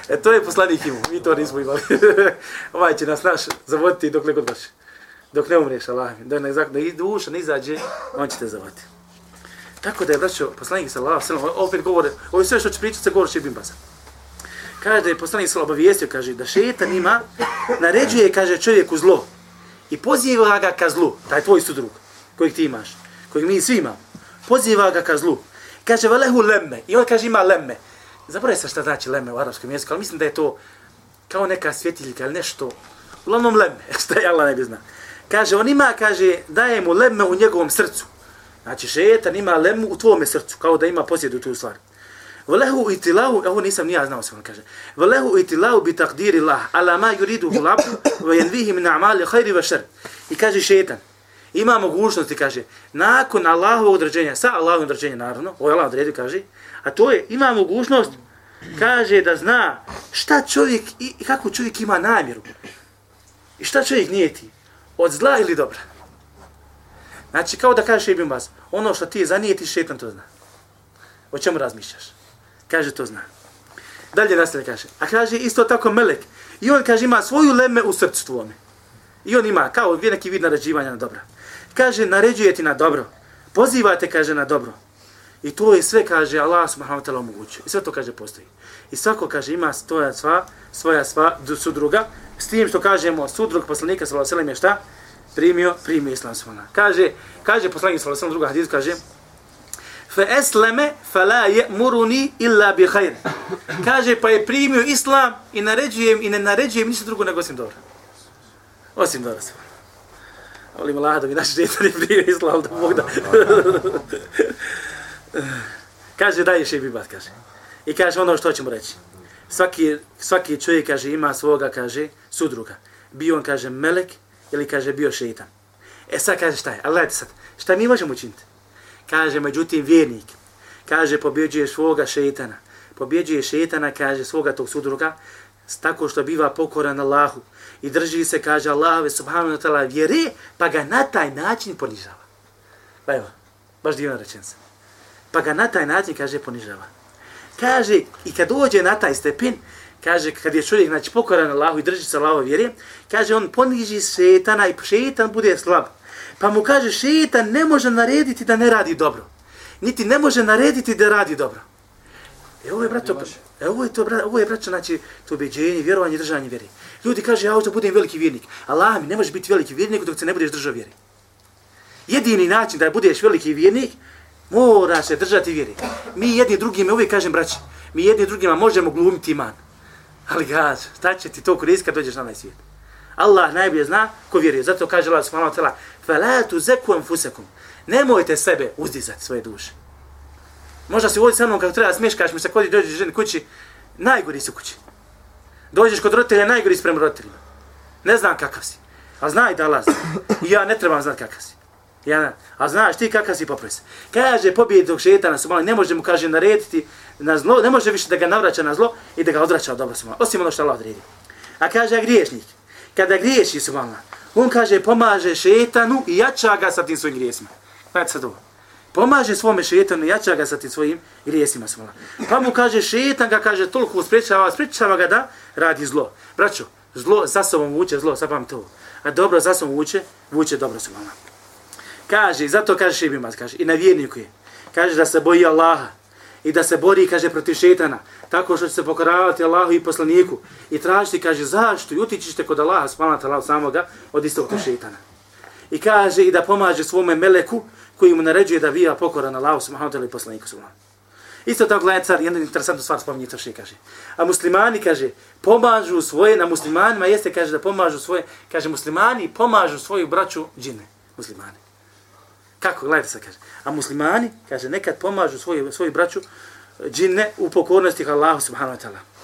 [SPEAKER 2] e to je poslanik imu, mi to nismo imali. [LAUGHS] ovaj će nas naš zavoditi dok ne god baš. Dok ne umreš, Allah. Da ne, da i duša ne izađe, on će te zavoditi. Tako da je, braćo, poslanik sa Allah, opet govore, ovo sve što će pričati se govori će bimbaza. Kaže da je poslanik sa obavijestio, kaže, da šetan ima, naređuje, kaže, čovjeku zlo. I poziva ga ka zlu, taj tvoj sudrug, kojeg ti imaš, kojeg mi svi imamo. Poziva ga ka zlu. Kaže, velehu lemme. I on kaže, ima lemme. Zaboravim se šta znači lemme u arabskom jeziku, ali mislim da je to kao neka svjetiljka ili nešto. Uglavnom lemme, [LAUGHS] šta je Allah ne bi zna. Kaže, on ima, kaže, daje mu lemme u njegovom srcu. Znači, šetan ima lemu u tvome srcu, kao da ima posjedu tu stvar. Valehu itilahu, ovo nisam nija znao se on kaže. Valehu itilahu bi takdiri Allah, ala ma yuridu hulabu, ve jenvihi min amali hajri ve šer. I kaže šetan, ima mogućnosti, kaže, nakon Allahovog određenja, sa Allahovog određenja, naravno, ovo je Allah odredio, kaže, a to je, ima mogućnost, kaže da zna šta čovjek, i kako čovjek ima namjeru. I šta čovjek nijeti, od zla ili dobra. Znači, kao da kažeš Ibn Baz, ono što ti zanijetiš, šetan to zna. O čemu razmišljaš? Kaže, to zna. Dalje nastavlja kaže. A kaže, isto tako Melek. I on, kaže, ima svoju leme u srcu tvome. I on ima, kao neki vid naređivanja na dobro. Kaže, naređuje ti na dobro. Pozivate, kaže, na dobro. I to je sve, kaže, Allah subhanahu wa ta'ala omogućuje. I sve to, kaže, postoji. I svako, kaže, ima svoja sva, svoja sva sudruga. S tim što kažemo, sudrug poslanika, sallallahu alaihi je šta? Primio, primio islam subhanahu. Kaže, kaže poslanik, sallallahu alaihi druga hadis, kaže, fa esleme fa la je'muruni illa bi khair. Kaže, pa je primio islam i naređujem i ne naređujem ništa drugo nego osim dobro. Osim dobro se. Volim Allah da mi naši djetari primio islam, da Bog da. [LAUGHS] kaže, daj še bibat, kaže. I kaže ono što ćemo reći. Svaki, svaki čovjek, kaže, ima svoga, kaže, sudruga. Bio on, kaže, melek ili, kaže, bio šeitan. E sad kaže šta je? Ali gledajte sad, šta mi možemo učiniti? Kaže, međutim, vjernik, kaže, pobjeđuje svoga šeitana. Pobjeđuje šeitana, kaže, svoga tog sudruga, tako što biva pokoran Allahu i drži se, kaže, Allahove subhanahu wa ta'ala vjere, pa ga na taj način ponižava. Pa evo, baš divna rečenca. Pa ga na taj način, kaže, ponižava. Kaže, i kad dođe na taj stepen, kaže, kad je čovjek, znači, pokoran Allahu i drži se Allahove vjere, kaže, on poniži šetana i šetan bude slab. Pa mu kaže, šeitan ne može narediti da ne radi dobro. Niti ne može narediti da radi dobro. E ovo je, brato, e ovo je to, ovo je, brato, znači, to ubeđenje, vjerovanje, držanje vjeri. Ljudi kaže, ja hoću budem veliki vjernik. Allah mi ne može biti veliki vjernik dok se ne budeš držao vjeri. Jedini način da budeš veliki vjernik, mora se držati vjeri. Mi jedni drugima, uvijek kažem, braći, mi jedni drugima možemo glumiti iman. Ali gaz, šta će ti to koristiti kad dođeš na ovaj svijet? Allah najbolje zna ko vjeruje. Zato kaže Allah subhanahu wa ta'ala فَلَا تُزَكُوَمْ فُسَكُمْ Nemojte sebe uzdizati svoje duše. Možda si ovdje sa mnom kako treba smješkaš mi se kod dođeš ženi kući, najgori si kući. Dođeš kod roditelja, najgori sprem prema roditeljima. Ne znam kakav si. A znaj da Allah zna. I ja ne trebam znati kakav si. Ja, a znaš ti kakav si popres. Kaže pobjedog šetana su mali, ne može mu kaže narediti na zlo, ne može više da ga navraća na zlo i da ga odvraća od dobro su mali. Osim ono što Allah odredi. A kaže griješnik, kada griješi su mali, on kaže pomaže šetanu i jača ga sa tim svojim grijesima. Znači sad ovo. Pomaže svome šetanu jača ga sa tim svojim grijesima. Smola. Pa mu kaže šetan ga kaže toliko sprečava, sprečava ga da radi zlo. Braćo, zlo za sobom vuče zlo, sad vam to. A dobro za sobom vuče, vuče dobro su vama. Kaže, zato kaže Šibimaz, kaže, i na vjerniku je. Kaže da se boji Allaha i da se bori, kaže, protiv šetana, tako što će se pokoravati Allahu i poslaniku i tražiti, kaže, zašto i utičište kod Allaha, spanata Allah samoga, od istog tog šetana. I kaže i da pomaže svome meleku koji mu naređuje da vija pokoran Allahu subhanahu wa ta'ala i poslaniku subhanahu. Isto tako gledaj car, jednu interesantnu stvar spominje to še kaže. A muslimani, kaže, pomažu svoje, na muslimanima jeste, kaže, da pomažu svoje, kaže, muslimani pomažu svoju braću džine, muslimani. Kako, gledajte se, kaže. A muslimani, kaže, nekad pomažu svoju, svoju braću džine u pokornosti Allahu subhanahu wa ta'ala.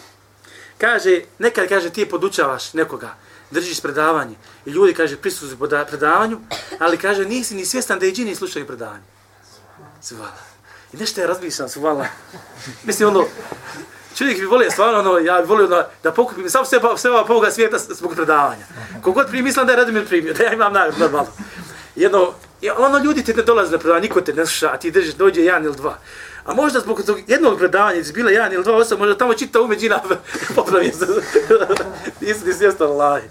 [SPEAKER 2] Kaže, nekad, kaže, ti podučavaš nekoga, držiš predavanje i ljudi, kaže, prisutuju predavanju, ali, kaže, nisi ni svjestan da i džini slušaju predavanje. Subhala. I nešto je razmišljam, subhala. [LAUGHS] Mislim, ono, čovjek bi volio, stvarno, ono, ja bi volio da, da pokupim sam sve, sve ova povoga svijeta zbog predavanja. Kogod primi, mislim da je Radomir primio, da ja imam nagrad, normalno. Jedno, ono, ljudi ti ne dolaze na predavanje, niko te ne sluša, a ti držiš, dođe jedan ili dva. A možda zbog tog jednog predavanja, iz bila jedan ili dva osoba, možda tamo čita ume džina, [LAUGHS] popravi se. [LAUGHS] Nisi ni svjestan Allah.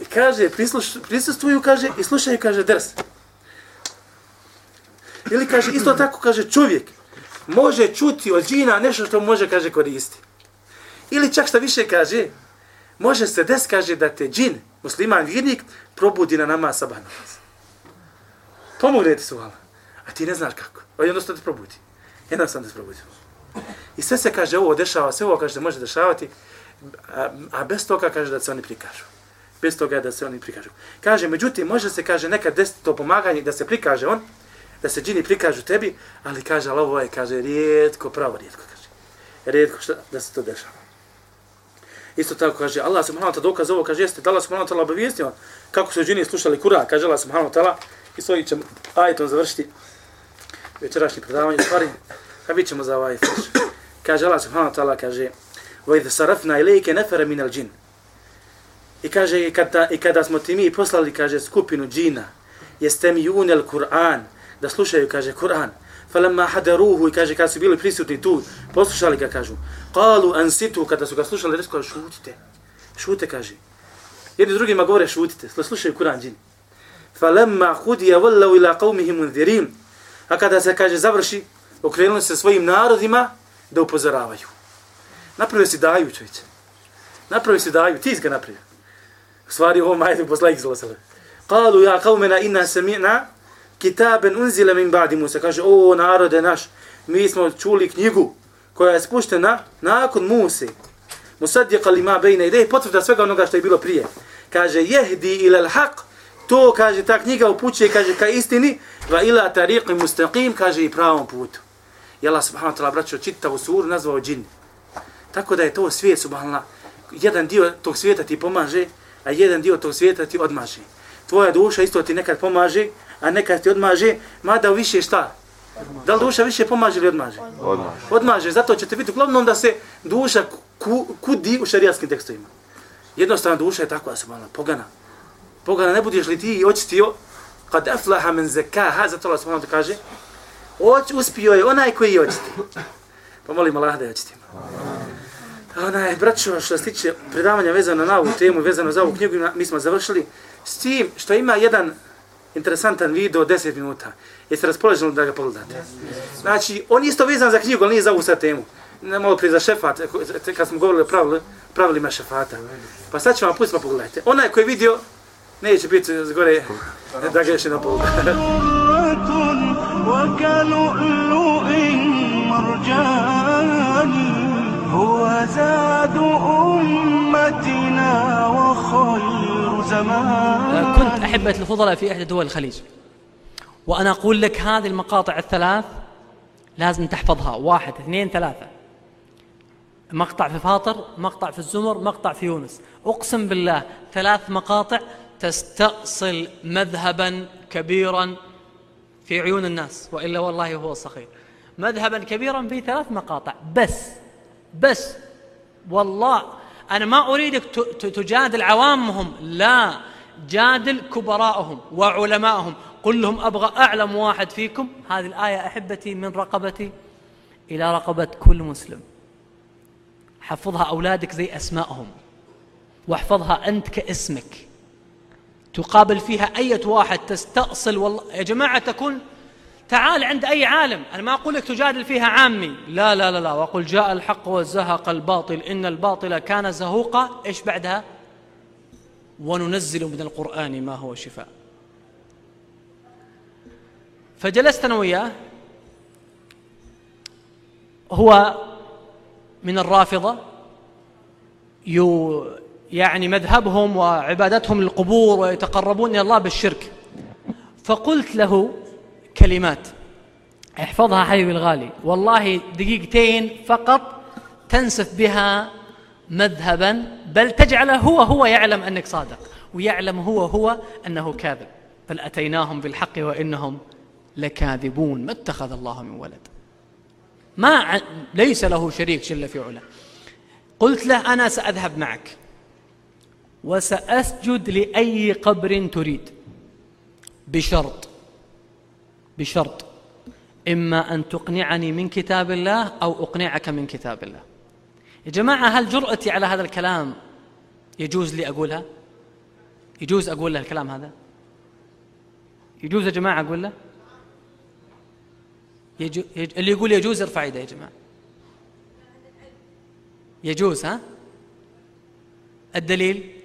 [SPEAKER 2] I kaže, prisluš, prisustuju, kaže, i slušaju, kaže, drs. Ili kaže, isto tako, kaže, čovjek može čuti od džina nešto što može, kaže, koristi. Ili čak šta više kaže, može se des, kaže, da te džin, musliman, vjernik, probudi na nama sabah namaz. Pomogne ti su, A ti ne znaš kako. A jednostavno te probudi. Jednostavno te probudio. I sve se kaže ovo dešava, sve ovo kaže se može dešavati, a, a bez toga kaže da se oni prikažu. bez toga da se oni prikažu. Kaže, međutim, može se, kaže, nekad desiti to pomaganje da se prikaže on, da se džini prikažu tebi, ali kaže, ali ovo je, kaže, rijetko, pravo rijetko, kaže. Rijetko šta, da se to dešava. Isto tako kaže, Allah subhanahu wa ta'ala dokaz ovo, kaže, jeste, da Allah subhanahu wa ta'ala obavijestio kako su džini slušali Kur'an, kaže Allah subhanahu wa ta'ala, i svoj ćemo ajetom završiti večerašnje predavanje, stvari, a bit ćemo za ovaj fiš. Kaže Allah subhanahu wa ta'ala, kaže, وَإِذْ سَرَفْنَا إِلَيْكَ نَفَرَ مِنَ الْجِنِ I kaže, i kada, i kada smo ti mi poslali, kaže, skupinu džina, jeste mi unel Kur'an, da slušaju, kaže, Kur'an, falamma hadaruhu, i kaže, kada su bili prisutni tu, poslušali ga, kažu, qalu ansitu, kada su ga slušali, rekao, šutite, šute, kaže. Jedni drugima govore, šutite, slušaju Kur'an džini. Falamma hudija wallau ila qawmihi munzirin. A kada se, kaže, završi, okrenuli se svojim narodima da upozoravaju. Napravio si daju, čovječe. Napravio si daju, ti ga napravio. U stvari, ovo majde poslanik zelo Kalu ja kaumena inna sami'na kitaben unzile min ba'di Musa. Kaže, o narode naš, mi smo čuli knjigu koja je spuštena nakon Musi. Musaddiqa lima bejne ideje, potvrda svega onoga što je bilo prije. Kaže, jehdi ila haq to, kaže, ta knjiga upućuje, kaže, ka istini, va ila tariqi mustaqim, kaže, i pravom putu. I Allah subhanahu wa ta'ala braćo čitavu suru nazvao džin. Tako da je to svijet subhanallah. Jedan dio tog svijeta ti pomaže, a jedan dio tog svijeta ti odmaže. Tvoja duša isto ti nekad pomaže, a nekad ti odmaže, mada više šta? Da li duša više pomaže ili odmaže?
[SPEAKER 3] Odmaže.
[SPEAKER 2] Odmaže, zato ćete vidjeti uglavnom da se duša ku, kudi u šarijatskim tekstovima. Jednostavna duša je takva subhanallah, pogana. Pogana, ne budeš li ti očistio, kad aflaha men zekaha, zato Allah subhanallah kaže, oč, uspio je onaj koji je očisti. Pa molim Allah da je očistimo. Onaj, braćo, što se tiče predavanja vezano na ovu temu, vezano za ovu knjigu, mi smo završili s tim što ima jedan interesantan video, 10 minuta. Jeste raspoloženi da ga pogledate? Znači, on isto vezan za knjigu, ali nije za ovu sad temu. Ne malo prije za šefat, kad smo govorili o pravili, pravilima šefata. Pa sad ću vam pustiti pa pogledajte. Onaj koji je vidio, neće biti zgore da ga još na pogledajte.
[SPEAKER 5] وكلؤلؤ مرجان هو زاد أمتنا وخير زمان
[SPEAKER 6] كنت أحبة الفضلاء في إحدى دول الخليج. وأنا أقول لك هذه المقاطع الثلاث لازم تحفظها. واحد اثنين ثلاثة. مقطع في فاطر مقطع في الزمر مقطع في يونس. أقسم بالله ثلاث مقاطع تستأصل مذهبا كبيرا في عيون الناس وإلا والله هو الصخير مذهبا كبيرا في ثلاث مقاطع. بس بس والله أنا ما أريدك تجادل عوامهم لا جادل كبراءهم وعلمائهم قل لهم أبغى أعلم واحد فيكم. هذه الآية أحبتي من رقبتي إلى رقبة كل مسلم. حفظها أولادك زي أسمائهم واحفظها أنت كاسمك. تقابل فيها أي واحد تستأصل والله. يا جماعة تكون تعال عند أي عالم. أنا ما أقول لك تجادل فيها عامي. لا لا لا لا. وأقول جاء الحق وزهق الباطل. إن الباطل كان زهوقا إيش بعدها؟ وننزل من القرآن ما هو شفاء. فجلست أنا وياه. هو من الرافضة. يعني مذهبهم وعبادتهم للقبور ويتقربون إلى الله بالشرك. فقلت له كلمات. احفظها حبيبي الغالي. والله دقيقتين فقط تنسف بها مذهبا بل تجعله هو هو يعلم أنك صادق ويعلم هو هو أنه كاذب. بل أتيناهم بالحق وإنهم لكاذبون. ما اتخذ الله من ولد. ما ليس له شريك جل في علا قلت له أنا سأذهب معك. وسأسجد لأي قبر تريد. بشرط. بشرط. إما أن تقنعني من كتاب الله أو أقنعك من كتاب الله. يا جماعة هل جرأتي على هذا الكلام يجوز لي أقولها؟ يجوز أقول له الكلام هذا؟ يجوز يا جماعة أقول له؟ يجو... يج... اللي يقول يجوز ارفع يده يا جماعة. يجوز ها؟ الدليل؟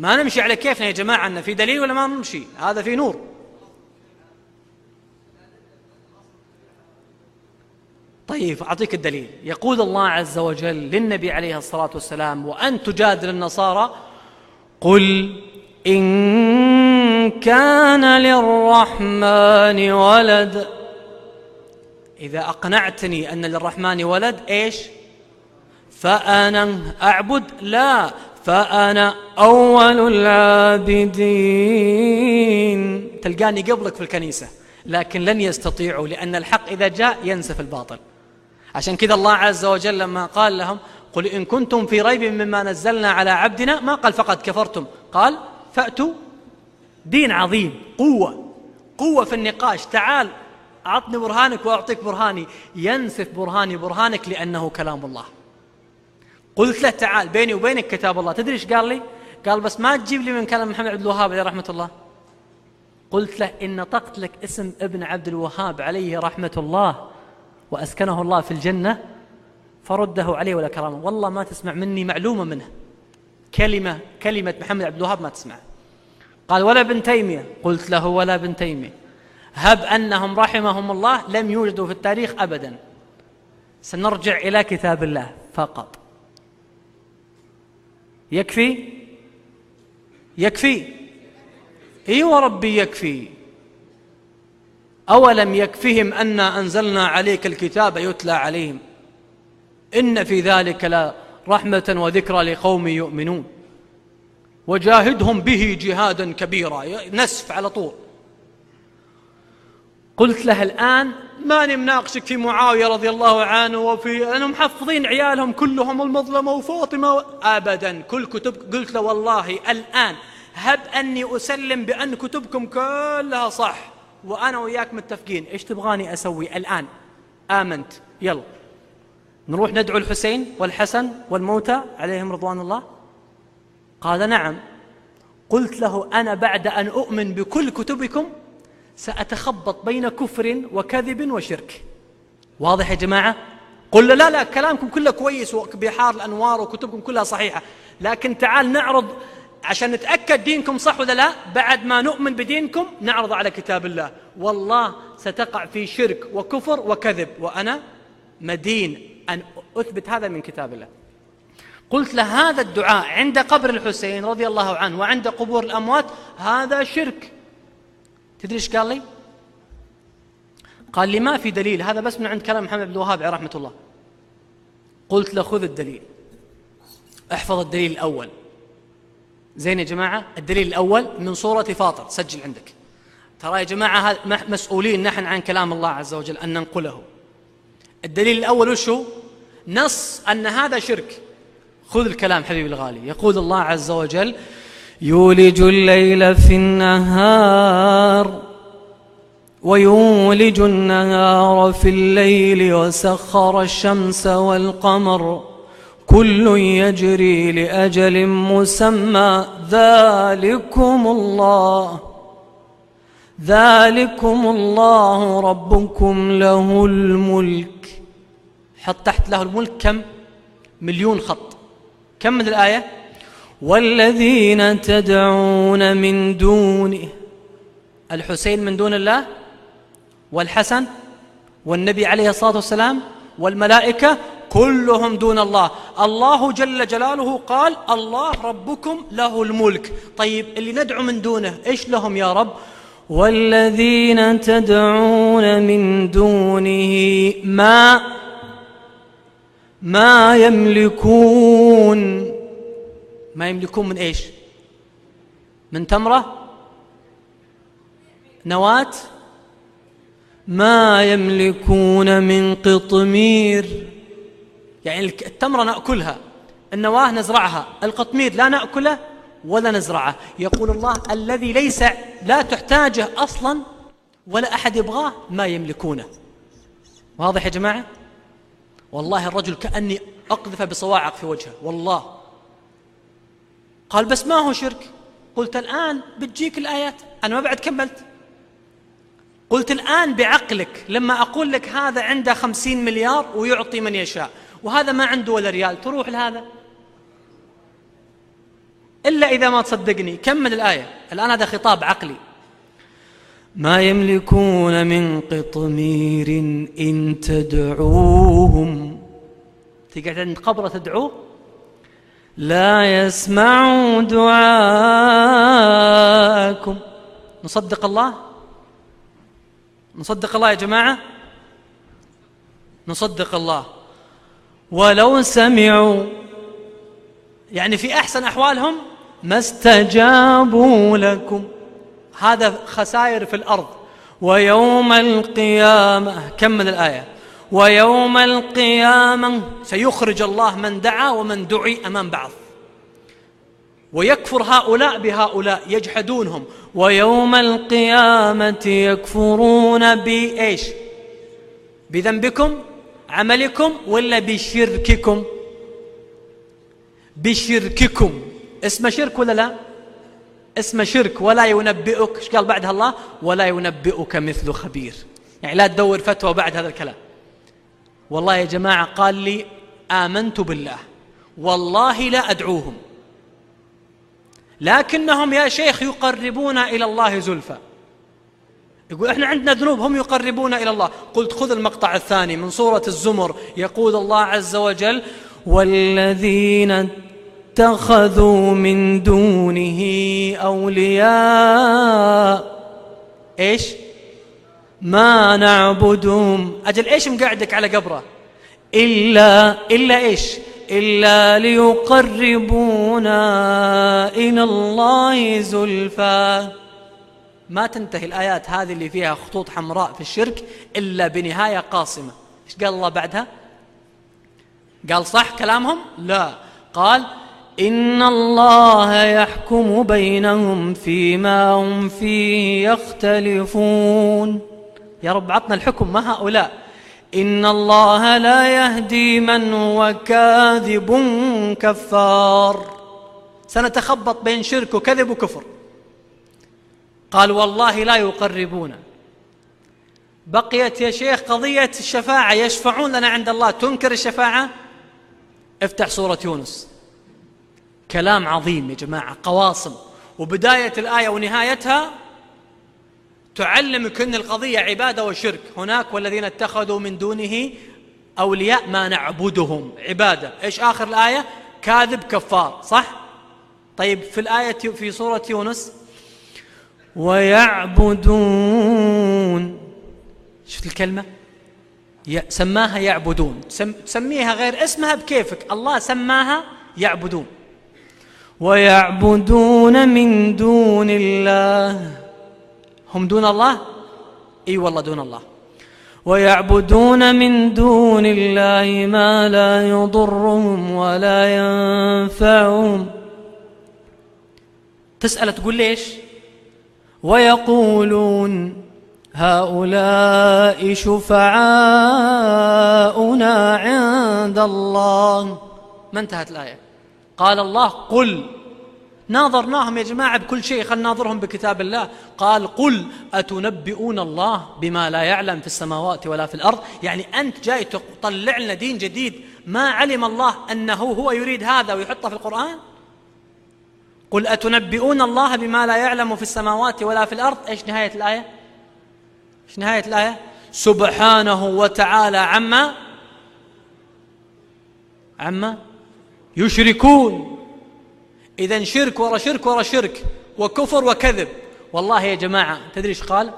[SPEAKER 6] ما نمشي على كيفنا يا جماعة أن في دليل ولا ما نمشي؟ هذا في نور. طيب أعطيك الدليل. يقول الله عز وجل للنبي عليه الصلاة والسلام وأن تجادل النصارى؟ قل إن كان للرحمن ولد. إذا أقنعتني أن للرحمن ولد إيش؟ فأنا أعبد لا. فأنا أول العابدين. تلقاني قبلك في الكنيسة لكن لن يستطيعوا لأن الحق إذا جاء ينسف الباطل. عشان كذا الله عز وجل لما قال لهم قل إن كنتم في ريب مما نزلنا على عبدنا ما قال فقط كفرتم قال فأتوا دين عظيم قوة قوة في النقاش. تعال أعطني برهانك وأعطيك برهاني. ينسف برهاني برهانك لأنه كلام الله. قلت له تعال بيني وبينك كتاب الله. تدري إيش قال لي؟ قال بس ما تجيب لي من كلام محمد عبد الوهاب عليه رحمة الله. قلت له إن نطقت لك اسم ابن عبد الوهاب عليه رحمة الله وأسكنه الله في الجنة فرده عليه ولا كرامه والله ما تسمع مني معلومة منه. كلمة كلمة محمد عبد الوهاب ما تسمع. قال ولا ابن تيمية. قلت له ولا ابن تيمية. هب أنهم رحمهم الله لم يوجدوا في التاريخ أبدا. سنرجع إلى كتاب الله فقط. يكفي؟ يكفي. أيوه ربي يكفي. أولم يكفهم انا أنزلنا عليك الكتاب يتلى عليهم؟ إن في ذلك لا رحمة وذكرى لقوم يؤمنون. وجاهدهم به جهادا كبيرا. نسف على طول. قلت له الآن ماني مناقشك في معاوية رضي الله عنه وفي أنهم محفظين عيالهم كلهم المظلمة وفاطمة و... أبدا. كل كتب قلت له والله الآن هب أني أسلم بأن كتبكم كلها صح وأنا وياك متفقين. إيش تبغاني أسوي الآن؟ آمنت. يلا. نروح ندعو الحسين والحسن والموتى عليهم رضوان الله؟ قال نعم. قلت له أنا بعد أن أؤمن بكل كتبكم سأتخبط بين كفر وكذب وشرك. واضح يا جماعة؟ قل لا لا كلامكم كله كويس وبحار الأنوار وكتبكم كلها صحيحة. لكن تعال نعرض عشان نتأكد دينكم صح ولا لا بعد ما نؤمن بدينكم نعرض على كتاب الله. والله ستقع في شرك وكفر وكذب وأنا مدين أن أثبت هذا من كتاب الله. قلت له هذا الدعاء عند قبر الحسين رضي الله عنه وعند قبور الأموات هذا شرك. تدري إيش قال لي؟ قال لي ما في دليل هذا بس من عند كلام محمد بن الوهاب عليه رحمة الله. قلت له خذ الدليل. احفظ الدليل الأول. زين يا جماعة الدليل الأول من سورة فاطر سجل عندك. ترى يا جماعة مسؤولين نحن عن كلام الله عز وجل أن ننقله. الدليل الأول وشو نص أن هذا شرك. خذ الكلام حبيبي الغالي. يقول الله عز وجل يولج الليل في النهار ويولج النهار في الليل وسخر الشمس والقمر. كل يجري لأجل مسمى. ذلكم الله. ذلكم الله. ربكم له الملك. حط تحت له الملك كم؟ مليون خط. كم من الآية؟ والذين تدعون من دونه الحسين من دون الله والحسن والنبي عليه الصلاة والسلام والملائكة كلهم دون الله. الله جل جلاله قال الله ربكم له الملك. طيب اللي ندعو من دونه إيش لهم يا رب؟ والذين تدعون من دونه ما ما يملكون ما يملكون من إيش؟ من تمرة؟ نواة؟ ما يملكون من قطمير. يعني التمرة نأكلها النواة نزرعها القطمير لا نأكله ولا نزرعه. يقول الله الذي ليس لا تحتاجه أصلا ولا أحد يبغاه ما يملكونه. واضح يا جماعة؟ والله الرجل كأني أقذف بصواعق في وجهه والله. قال بس ما هو شرك. قلت الآن بتجيك الآيات. أنا ما بعد كملت. قلت الآن بعقلك لما أقول لك هذا عنده خمسين مليار ويعطي من يشاء وهذا ما عنده ولا ريال تروح لهذا. إلا إذا ما تصدقني. كمل الآية. الآن هذا خطاب عقلي. ما يملكون من قطمير إن تدعوهم. تقعد عند قبره تدعوه؟ لا يسمعوا دعاءكم. نصدق الله؟ نصدق الله يا جماعة؟ نصدق الله. ولو سمعوا يعني في أحسن أحوالهم ما استجابوا لكم. هذا خسائر في الأرض. ويوم القيامة. كمل الآية؟ ويوم القيامة سيخرج الله من دعا ومن دعي أمام بعض. ويكفر هؤلاء بهؤلاء يجحدونهم. ويوم القيامة يكفرون بإيش؟ بذنبكم عملكم ولا بشرككم؟ بشرككم. اسم شرك ولا لا؟ اسم شرك. ولا ينبئك إيش قال بعدها الله؟ ولا ينبئك مثل خبير. يعني لا تدور فتوى بعد هذا الكلام. والله يا جماعة قال لي آمنت بالله. والله لا أدعوهم. لكنهم يا شيخ يقربون إلى الله زلفى. يقول إحنا عندنا ذنوب هم يقربون إلى الله. قلت خذ المقطع الثاني من سورة الزمر. يقول الله عز وجل والذين اتخذوا من دونه أولياء إيش؟ ما نعبدهم. أجل إيش مقعدك على قبره؟ إلا إلا إيش؟ إلا ليقربونا إلى الله زلفى. ما تنتهي الآيات هذه اللي فيها خطوط حمراء في الشرك إلا بنهاية قاصمة إيش قال الله بعدها؟ قال صح كلامهم؟ لا. قال إن الله يحكم بينهم فيما هم فيه يختلفون. يا رب عطنا الحكم ما هؤلاء؟ إن الله لا يهدي من هو كاذب كفار. سنتخبط بين شرك وكذب وكفر. قال والله لا يقربون. بقيت يا شيخ قضية الشفاعة يشفعون لنا عند الله. تنكر الشفاعة؟ افتح سورة يونس. كلام عظيم يا جماعة قواصم. وبداية الآية ونهايتها تعلمك أن القضية عبادة وشرك. هناك والذين اتخذوا من دونه أولياء ما نعبدهم. عبادة. إيش آخر الآية؟ كاذب كفار. صح؟ طيب في الآية في سورة يونس ويعبدون. شفت الكلمة؟ سماها يعبدون. تسميها غير اسمها بكيفك. الله سماها يعبدون. ويعبدون من دون الله. هم دون الله؟ إي والله دون الله. ويعبدون من دون الله ما لا يضرهم ولا ينفعهم. تسأل تقول ليش؟ ويقولون هؤلاء شفعاؤنا عند الله. ما انتهت الآية؟ قال الله قل. ناظرناهم يا جماعة بكل شيء خلنا ناظرهم بكتاب الله. قال قل أتنبئون الله بما لا يعلم في السماوات ولا في الأرض؟ يعني أنت جاي تطلع لنا دين جديد. ما علم الله أنه هو يريد هذا ويحطه في القرآن؟ قل أتنبئون الله بما لا يعلم في السماوات ولا في الأرض؟ إيش نهاية الآية؟ إيش نهاية الآية؟ سبحانه وتعالى عما؟ عما؟ يشركون. إذا شرك ورا شرك ورا شرك وكفر وكذب. والله يا جماعة تدري إيش قال؟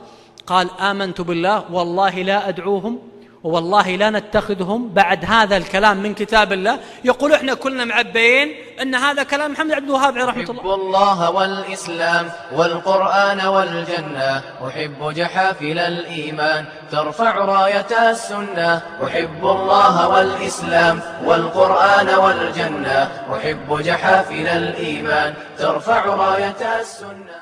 [SPEAKER 6] قال آمنت بالله والله لا أدعوهم والله لا نتخذهم بعد هذا الكلام من كتاب الله. يقول إحنا كلنا معبيين أن هذا كلام محمد عبد الوهاب عليه رحمة الله.
[SPEAKER 1] أحب الله والإسلام والقرآن والجنة أحب جحافل الإيمان ترفع راية السنة. أحب الله والإسلام والقرآن والجنة أحب جحافل الإيمان ترفع راية السنة.